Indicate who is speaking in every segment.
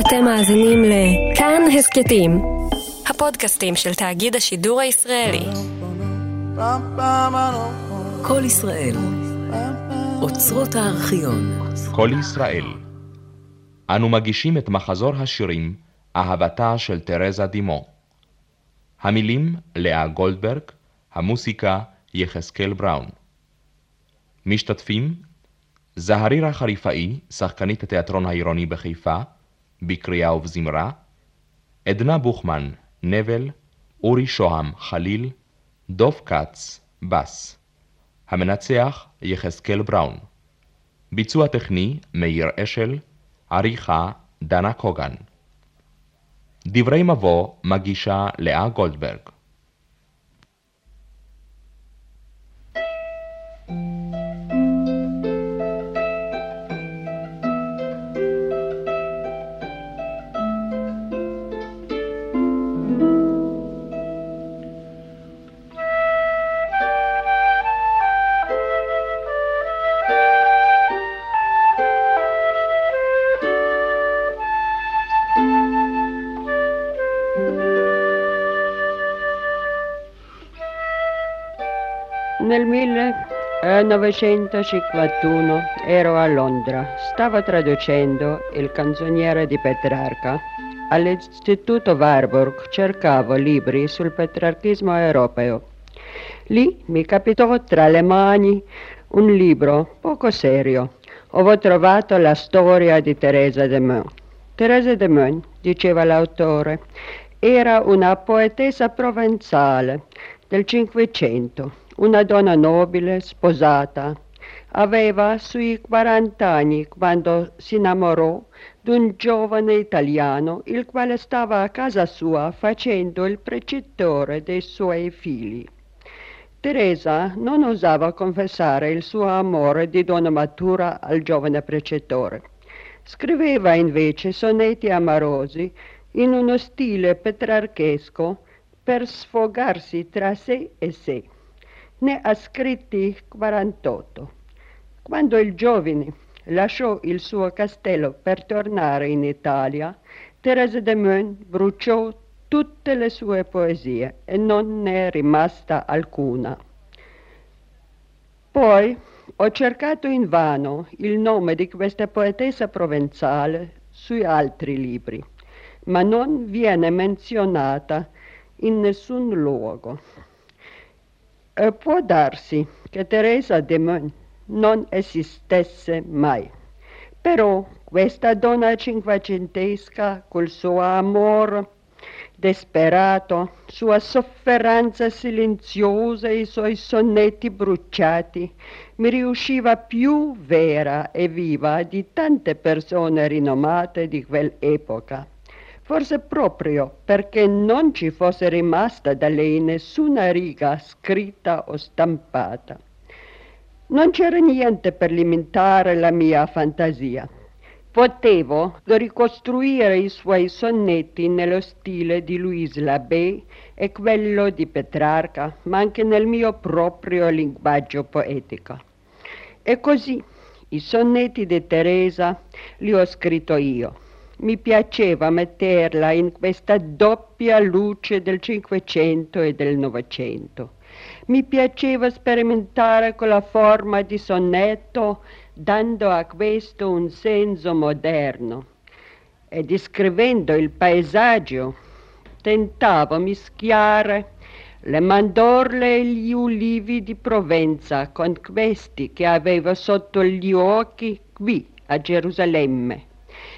Speaker 1: אתם מאזינים לכאן הסכתים, הפודקאסטים של תאגיד השידור הישראלי.
Speaker 2: כל ישראל, אוצרות הארכיון.
Speaker 3: כל ישראל. אנו מגישים את מחזור השירים אהבתה של תרזה דימו. המילים לאה גולדברג, המוסיקה יחזקאל בראון. משתתפים זהרירה חריפאי, שחקנית התיאטרון העירוני בחיפה, בקריאה ובזמרה, עדנה בוכמן, נבל, אורי שוהם, חליל, דוב כץ, בס. המנצח, יחזקאל בראון. ביצוע טכני, מאיר אשל, עריכה, דנה קוגן. דברי מבוא, מגישה לאה גולדברג.
Speaker 4: 1951 ero a Londra, stavo traducendo il canzoniere di Petrarca. All'Istituto Warburg cercavo libri sul petrarchismo europeo. Lì mi capitò tra le mani un libro poco serio. Ho trovato la storia di Teresa de Meun. Teresa de Meun, diceva l'autore, era una poetessa provenzale del Cinquecento una donna nobile, sposata. Aveva sui 40 anni quando si innamorò di un giovane italiano, il quale stava a casa sua facendo il precettore dei suoi figli. Teresa non osava confessare il suo amore di donna matura al giovane precettore. Scriveva invece sonetti amorosi in uno stile petrarchesco per sfogarsi tra sé e sé ne ha scritti 48. Quando il giovane lasciò il suo castello per tornare in Italia, Teresa de Meun bruciò tutte le sue poesie e non ne è rimasta alcuna. Poi ho cercato invano il nome di questa poetessa provenzale sui altri libri, ma non viene menzionata in nessun luogo. E può darsi che Teresa de Mon non esistesse mai, però questa donna cinquecentesca col suo amore desperato, sua sofferenza silenziosa e i suoi sonnetti bruciati, mi riusciva più vera e viva di tante persone rinomate di quell'epoca forse proprio perché non ci fosse rimasta da lei nessuna riga scritta o stampata. Non c'era niente per limitare la mia fantasia. Potevo ricostruire i suoi sonnetti nello stile di Louise Labé e quello di Petrarca, ma anche nel mio proprio linguaggio poetico. E così i sonnetti di Teresa li ho scritto io mi piaceva metterla in questa doppia luce del Cinquecento e del Novecento. Mi piaceva sperimentare con la forma di sonetto, dando a questo un senso moderno. E descrivendo il paesaggio, tentavo mischiare le mandorle e gli ulivi di Provenza con questi che avevo sotto gli occhi qui a Gerusalemme.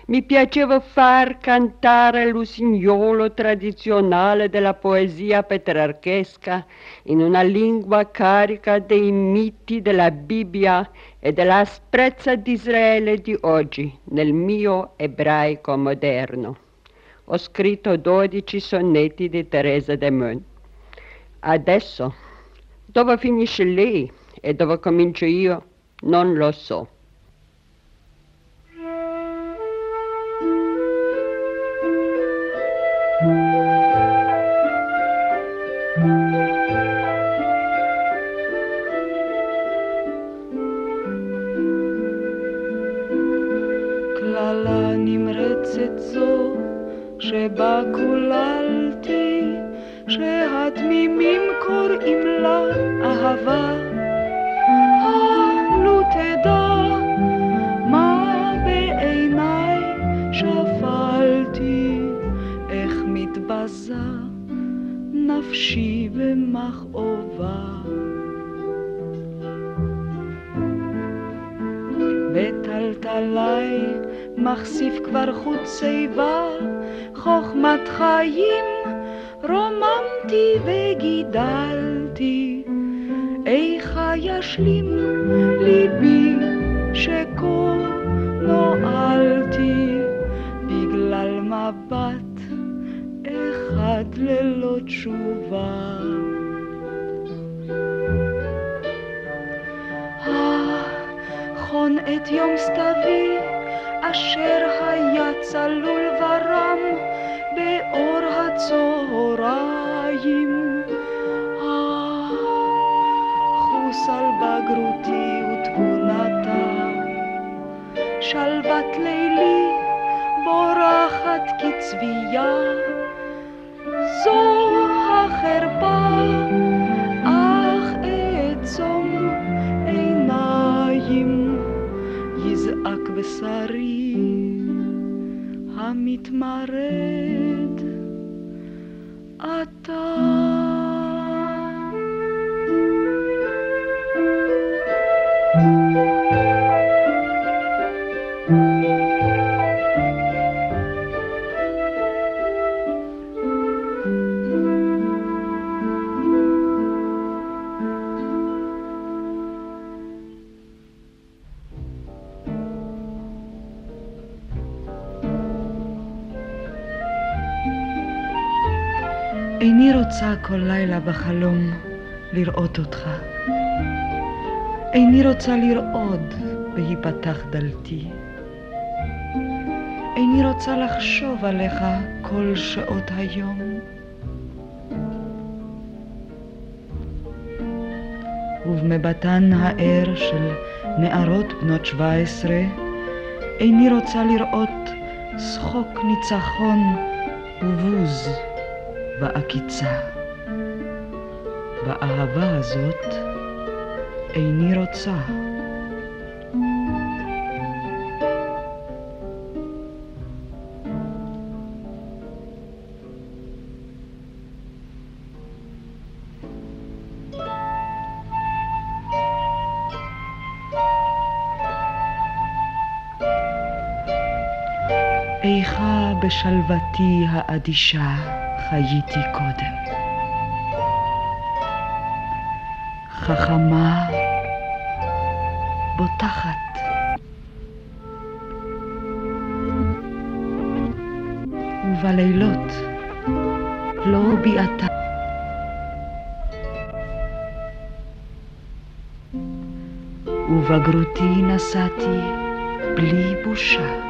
Speaker 4: Mi piaceva far cantare l'usignolo tradizionale della poesia petrarchesca in una lingua carica dei miti della Bibbia e dell'asprezza di Israele di oggi nel mio ebraico moderno. Ho scritto dodici sonnetti di Teresa de Meun. Adesso, dove finisce lei e dove comincio io, non lo so.
Speaker 5: שבה קוללתי, שהתמימים קוראים לה אהבה. לו איך מתבזה נפשי במכאובה. בטלטלי מחשיף כבר חוט שיבה, חוכמת חיים רוממתי וגידלתי. איך ישלים ליבי שכה נועלתי בגלל מבט אחד ללא תשובה. נכון את יום סתווי, אשר היה צלול באור הצהריים. חוס על בגרותי ותבונתה, שלוות לילי בורחת כצבייה, זו החרפה בשרי המתמרד אתה כל לילה בחלום לראות אותך. איני רוצה לרעוד בהיפתח דלתי. איני רוצה לחשוב עליך כל שעות היום. ובמבטן הער של נערות בנות שבע עשרה, איני רוצה לראות שחוק ניצחון ובוז. בעקיצה. באהבה הזאת איני רוצה. איכה בשלוותי האדישה חייתי קודם. חכמה, בוטחת. ובלילות לא ביעתה. ובגרותי נסעתי בלי בושה.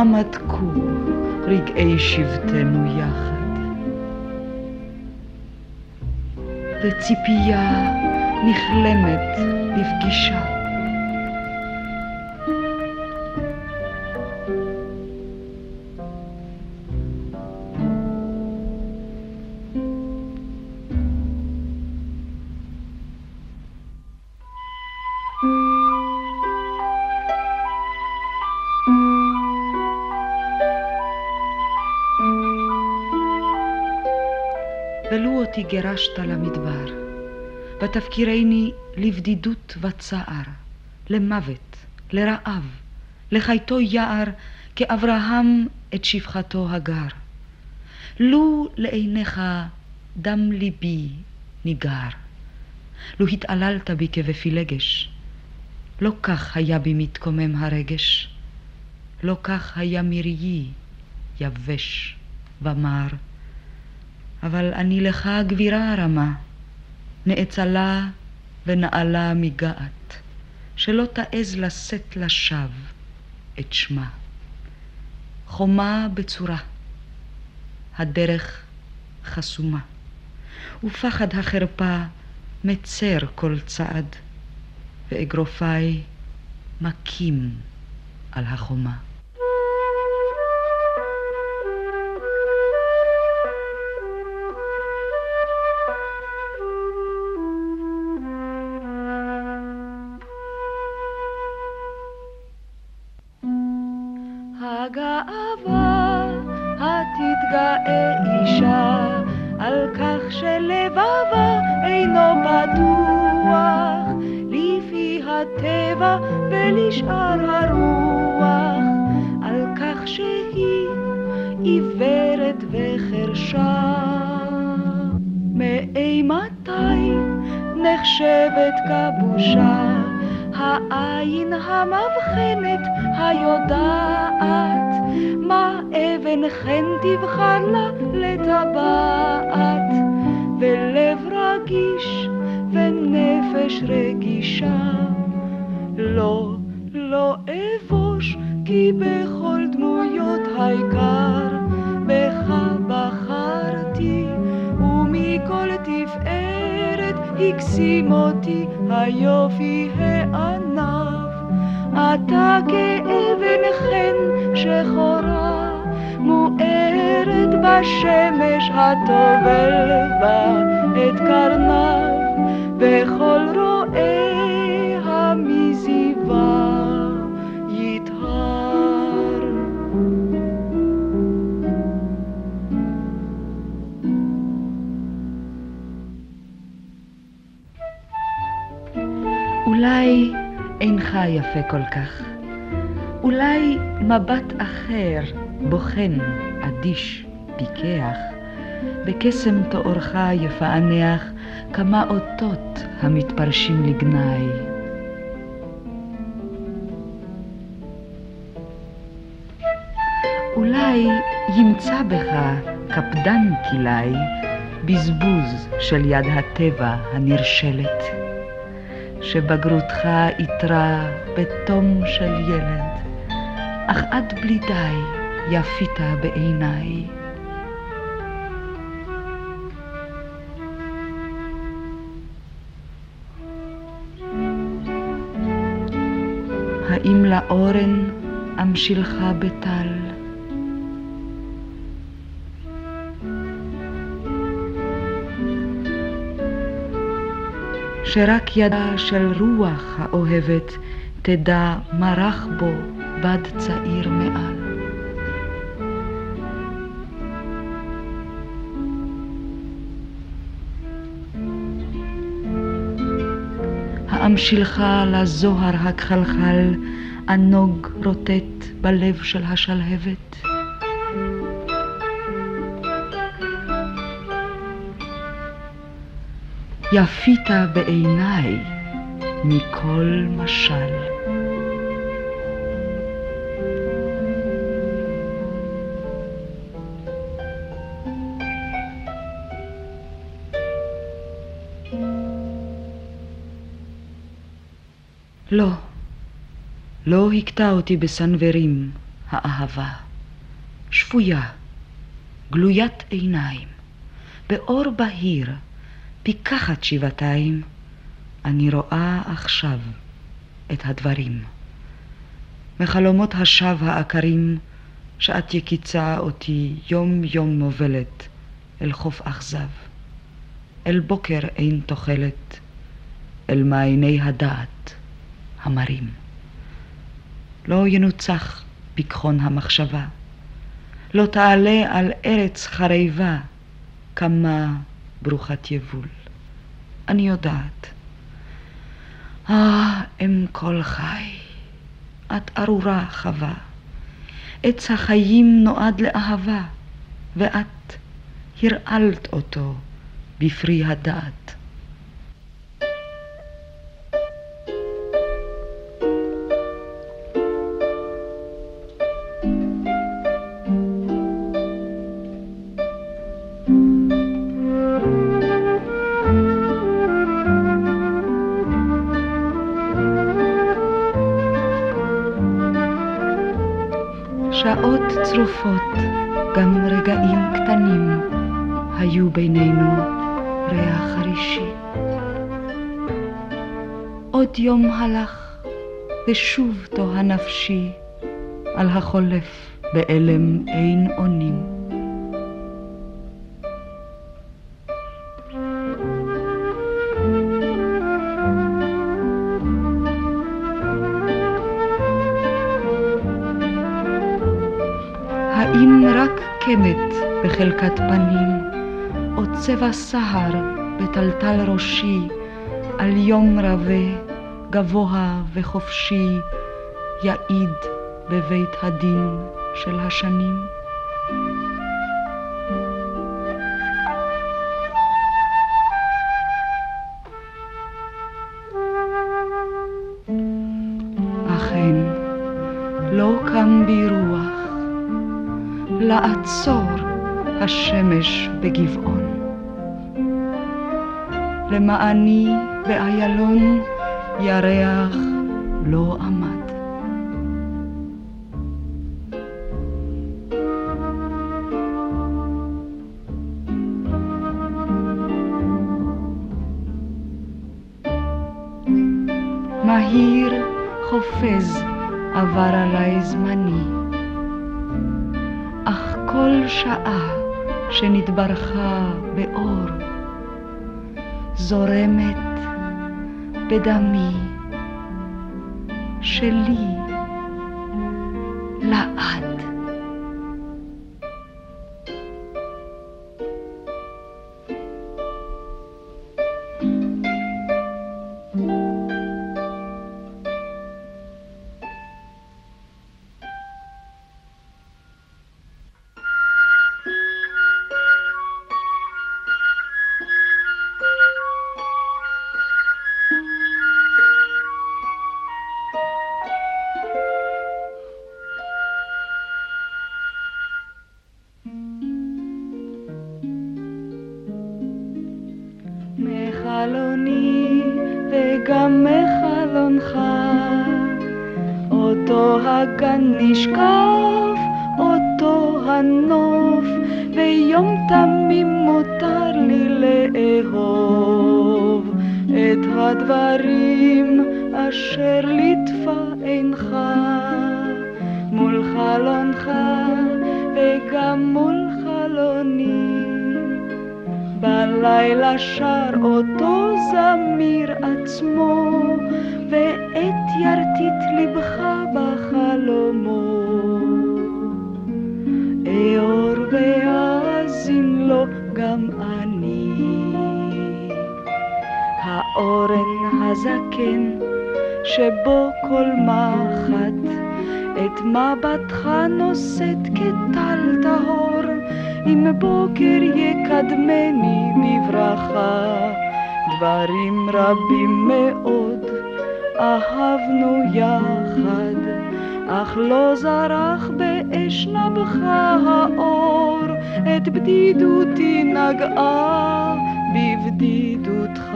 Speaker 5: אך מה מתקו רגעי שבטנו יחד? וציפייה נכלמת לפגישה. אותי גירשת למדבר, ותפקירני לבדידות וצער, למוות, לרעב, לחייתו יער, כאברהם את שפחתו הגר. לו לעיניך דם ליבי ניגר, לו התעללת בי כבפילגש, לא כך היה בי מתקומם הרגש, לא כך היה מראי יבש ומר. אבל אני לך גבירה רמה, נאצלה ונעלה מגעת, שלא תעז לשאת לשווא את שמה. חומה בצורה, הדרך חסומה, ופחד החרפה מצר כל צעד, ואגרופיי מכים על החומה.
Speaker 6: מאימתי נחשבת כבושה העין המבחנת היודעת מה אבן חן תבחר לה לטבעת ולב רגיש ונפש רגישה. לא, לא אבוש כי בכל דמויות העיקר בך בחרתי הקסים אותי היופי הענב אתה כאבן חן שחורה מוארת בשמש הטובל בה את קרניו וכל רואה המזיבה
Speaker 5: יפה כל כך, אולי מבט אחר, בוחן, אדיש, פיקח, בקסם תוארך יפענח כמה אותות המתפרשים לגנאי. אולי ימצא בך קפדן כלאי בזבוז של יד הטבע הנרשלת. שבגרותך איתרה בתום של ילד, אך עד בלי די יפית בעיניי. האם לאורן אמשילך בטל? שרק ידה של רוח האוהבת תדע מרח בו בד צעיר מעל. האמשילך לזוהר הכחלחל, ענוג רוטט בלב של השלהבת. יפית בעיניי מכל משל. לא, לא הכתה אותי בסנוורים האהבה, שפויה, גלוית עיניים, באור בהיר, פיקחת שבעתיים, אני רואה עכשיו את הדברים. מחלומות השווא העקרים, שאת יקיצה אותי יום יום מובלת אל חוף אכזב, אל בוקר אין תוחלת, אל מעייני הדעת המרים. לא ינוצח פיקחון המחשבה, לא תעלה על ארץ חריבה כמה ברוכת יבול. אני יודעת. אה, אם כל חי, את ארורה חווה. עץ החיים נועד לאהבה, ואת הרעלת אותו בפרי הדעת. ושוב תוהה נפשי על החולף באלם אין אונים. האם רק קמת בחלקת פנים, או צבע סהר בטלטל ראשי, על יום רבה, גבוה וחופשי, יעיד בבית הדין של השנים. אכן, לא קם בי רוח לעצור השמש בגבעון. למעני באיילון ירח לא עמד. מהיר חופז עבר עלי זמני, אך כל שעה שנתברכה באור, זורמת בדמי שלי הגן נשקף, אותו הנוף, ויום תמים מותר לי לאהוב את הדברים אשר ליטפה עינך מול חלונך וגם מול חלוני. בלילה שר אותו זמיר עצמו, גם אני. האורן הזקן שבו כל מחט את מבטך נושאת כטל טהור, אם בוקר יקדמני בברכה. דברים רבים מאוד אהבנו יחד, אך לא זרח באש נבך האור, את בדידותי נגעה בבדידותך.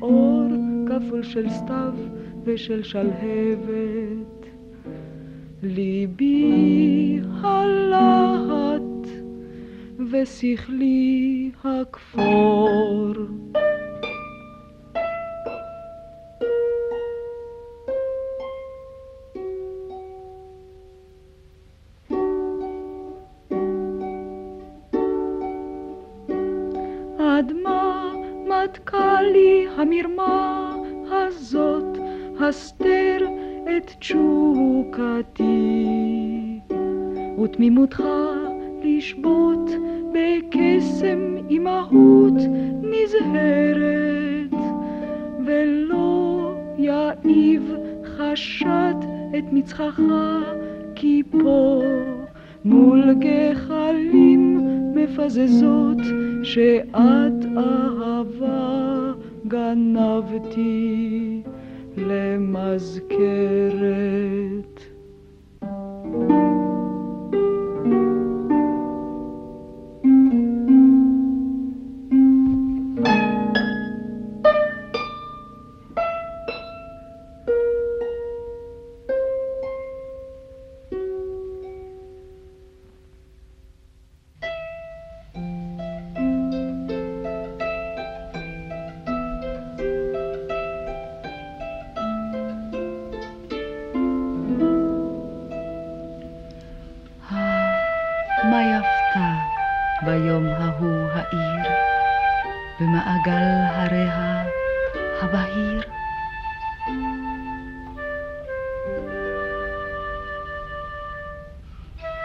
Speaker 5: באור כפול של סתיו ושל שלהבת. ליבי הלהט ושכלי הכפור. ותמימותך לשבות בקסם אימהות נזהרת, ולא יעיב חשד את מצחך, כי פה מול גחלים מפזזות שאת אהבה גנבתי למזכרת.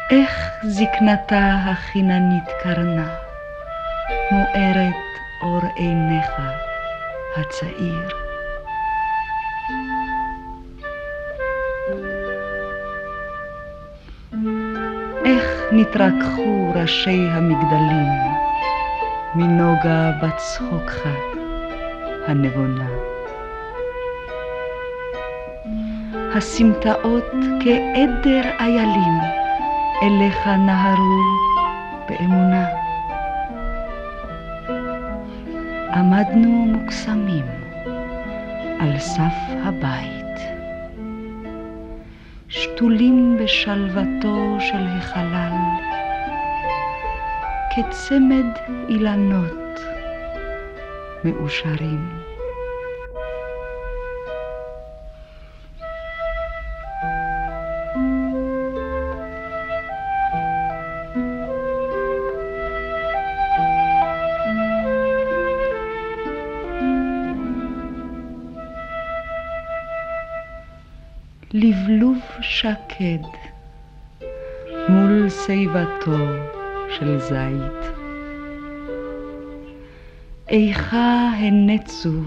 Speaker 5: איך זקנתה החיננית קרנה, מוארת אור עיניך הצעיר. איך נתרככו ראשי המגדלים מנוגה בצחוקך הנבונה. הסמטאות כעדר איילים אליך נהרו באמונה. עמדנו מוקסמים על סף הבית. שתולים בשלוותו של החלל, כצמד אילנות מאושרים. שקד מול שיבתו של זית. איכה הנצו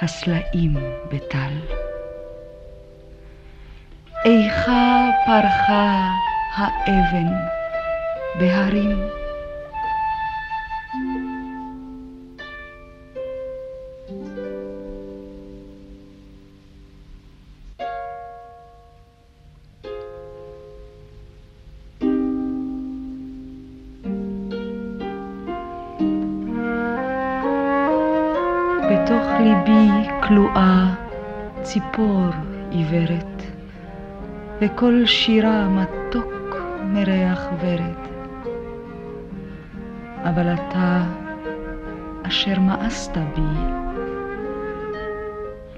Speaker 5: הסלעים בטל. איכה פרחה האבן בהרים. בתוך ליבי כלואה ציפור עיוורת, וקול שירה מתוק מריח ורד. אבל אתה, אשר מאסת בי,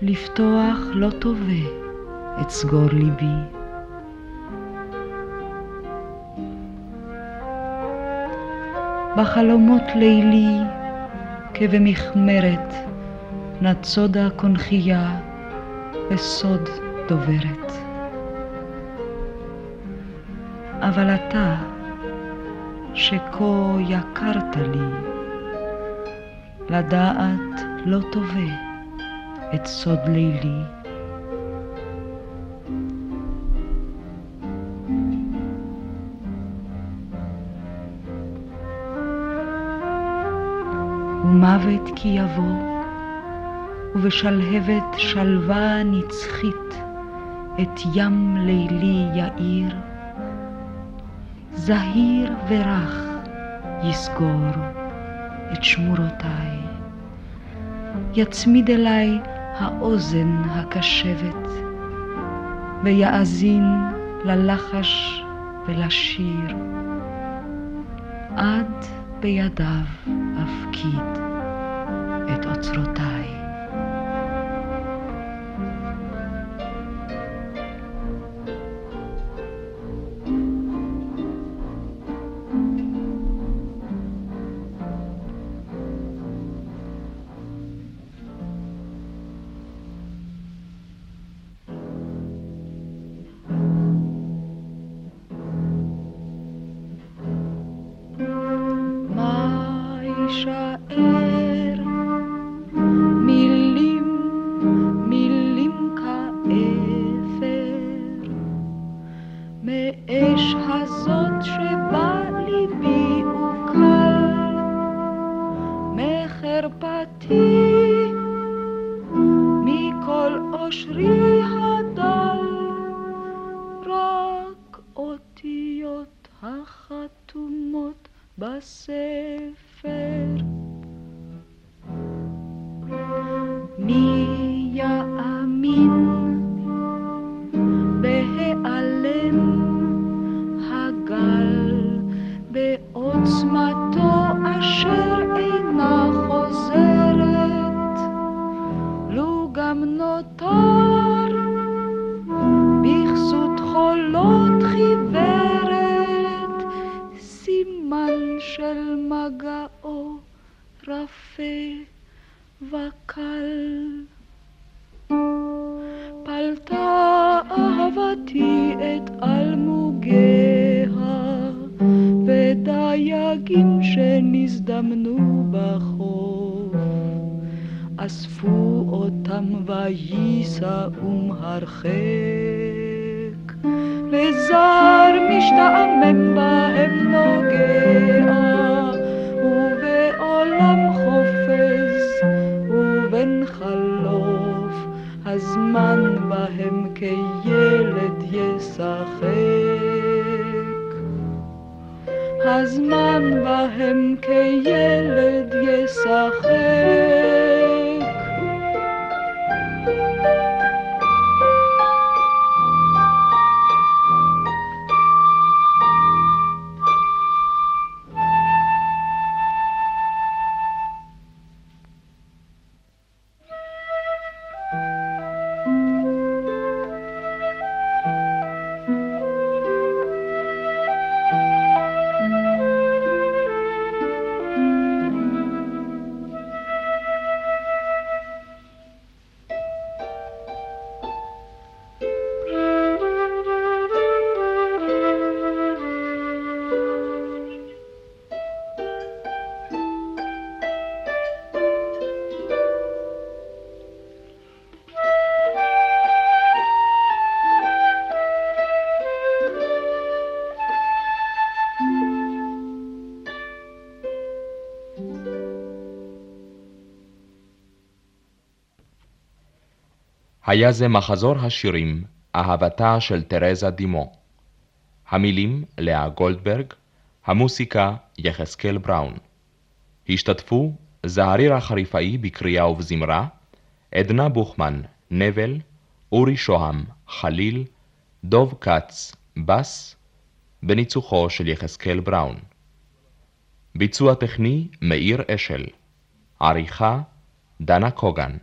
Speaker 5: לפתוח לא תובע את סגור ליבי. בחלומות לילי כבמכמרת נצודה קונכייה וסוד דוברת. אבל אתה, שכה יקרת לי, לדעת לא תובע את סוד לילי. ומוות כי יבוא, ובשלהבת שלווה נצחית את ים לילי יאיר, זהיר ורך יסגור את שמורותיי, יצמיד אליי האוזן הקשבת, ויאזין ללחש ולשיר, עד בידיו אפקיד את אוצרותיי. בהיעלם
Speaker 3: היה זה מחזור השירים אהבתה של תרזה דימו. המילים לאה גולדברג, המוסיקה יחזקאל בראון. השתתפו זעריר החריפאי בקריאה ובזמרה, עדנה בוכמן, נבל, אורי שוהם, חליל, דוב כץ, בס, בניצוחו של יחזקאל בראון. ביצוע טכני מאיר אשל. עריכה דנה קוגן